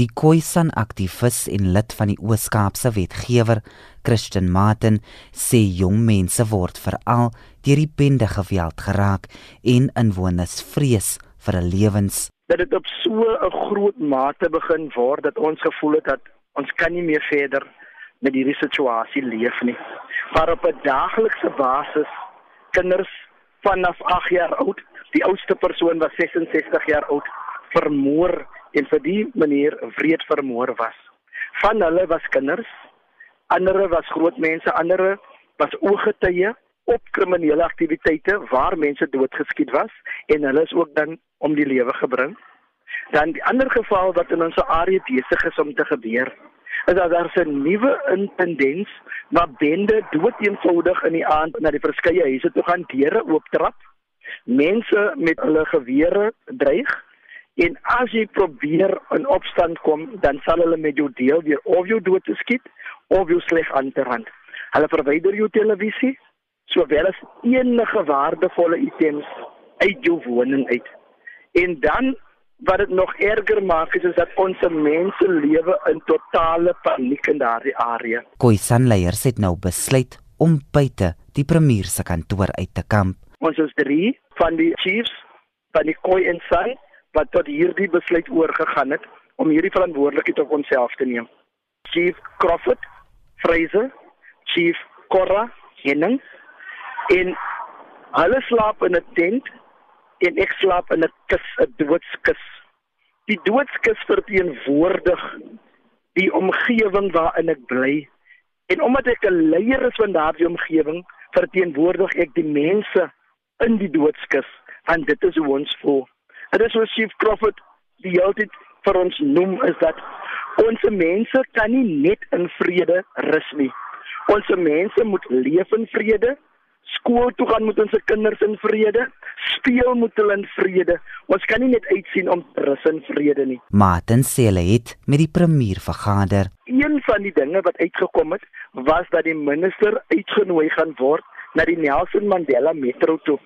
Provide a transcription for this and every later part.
Die Khoisan aktivis en lid van die Oos-Kaapse wetgewer, Christian Martin, sê jong mense word veral deur die bende geweld geraak en inwoners vrees vir hulle lewens. Dit op so 'n groot mate begin word dat ons gevoel het dat ons kan nie meer verder met hierdie situasie leef nie. Maar op 'n daaglikse basis kinders vanaf 8 jaar oud, die oudste persoon was 66 jaar oud, vermoor en vir die manier wreed vermoor was. Van hulle was kinders, ander was groot mense, ander was ooggetuie op kriminele aktiwiteite waar mense doodgeskiet was en hulle is ook dan om die lewe gebring. Dan die ander geval wat in ons area besig is om te gebeur, is dat daar 'n nuwe intendens waar bende dood eenvoudig in die aand na die verskeie huise toe gaan deure ooptrap. Mense met hulle gewere dreig en as jy probeer in opstand kom, dan sal hulle met jou deel weer of jou dood te skiet of jou sleg aan te rand. Hulle verwyder jou televisie sowel as enige waardevolle items uit jou woning uit. En dan wat dit nog erger maak is, is dat ons mense lewe in totale paniek in daardie area. Khoisan leiers het nou besluit om buite die premier se kantoor uit te kamp. Ons is 3 van die chiefs van die Khoi en San wat tot hierdie besluit oorgegaan het om hierdie verantwoordelikheid op onsself te neem. Chief Crawford, Fraser, Chief Korra, Henning en hulle slaap in 'n tent en ek slaap in 'n kus, 'n doodskus. Die doodskus verteenwoordig die omgewing waarin ek bly. En omdat ek 'n leier is van daardie omgewing, verteenwoordig ek die mense in die doodskus, want dit is hoe ons voel. Dit is wat Chief Crawford die hele tyd vir ons noem is dat ons mense kan nie net in vrede rus nie. Ons mense moet leef in vrede. Skool toe gaan moet ons se kinders in vrede, speel moet hulle in vrede. Ons kan nie net uitsien om rus in vrede nie. Martin sê hulle het met die premier vergader. Een van die dinge wat uitgekom het, was dat die minister uitgenooi gaan word na die Nelson Mandela Metro toe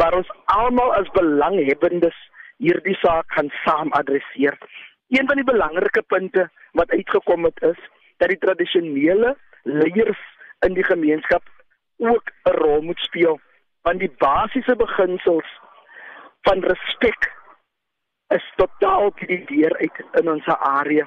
waar ons almal as belanghebbendes hierdie saak gaan saam adresseer. Een van die belangrike punte wat uitgekom het is dat die tradisionele leiers in die gemeenskap ook 'n rol moet speel want die basiese beginsels van respek is totaal die deur uit in ons area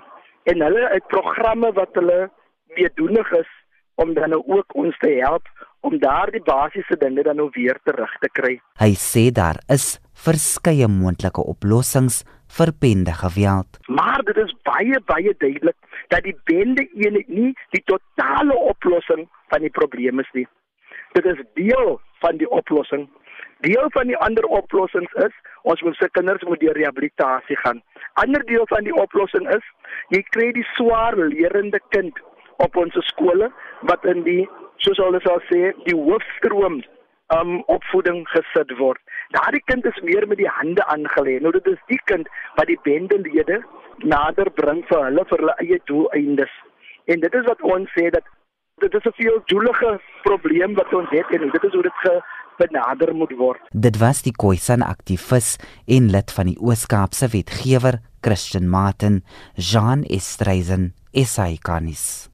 en hulle het programme wat hulle meedoenig is om dan nou ook ons te help om daardie basiese dinge dan nou weer terug te kry. Hy sê daar is verskeie moontlike oplossings vir bende geweld. Maar dit is baie baie duidelik dat die bende eenheid nie die totale oplossing van die probleem is nie. Dit is deel van die oplossing. Deel van die ander oplossings is ons moet se kinders moet deur rehabilitasie gaan. Ander deel van die oplossing is jy kry die swaar lerende kind op ons skole wat in die soos hulle sal sê die hoofstroom um opvoeding gesit word. Daardie kind is meer met die hande aangelê. Nou dit is die kind wat die bendelede nader bring vir hulle vir hulle eie doeleindes. En dit is wat ons sê dat dit is 'n veel doelige probleem wat ons het en dit is hoe dit benader moet word. Dit was die Khoisan aktivis en lid van die Oos-Kaapse wetgewer Christian Martin, Jean Estreisen, Esaikanis.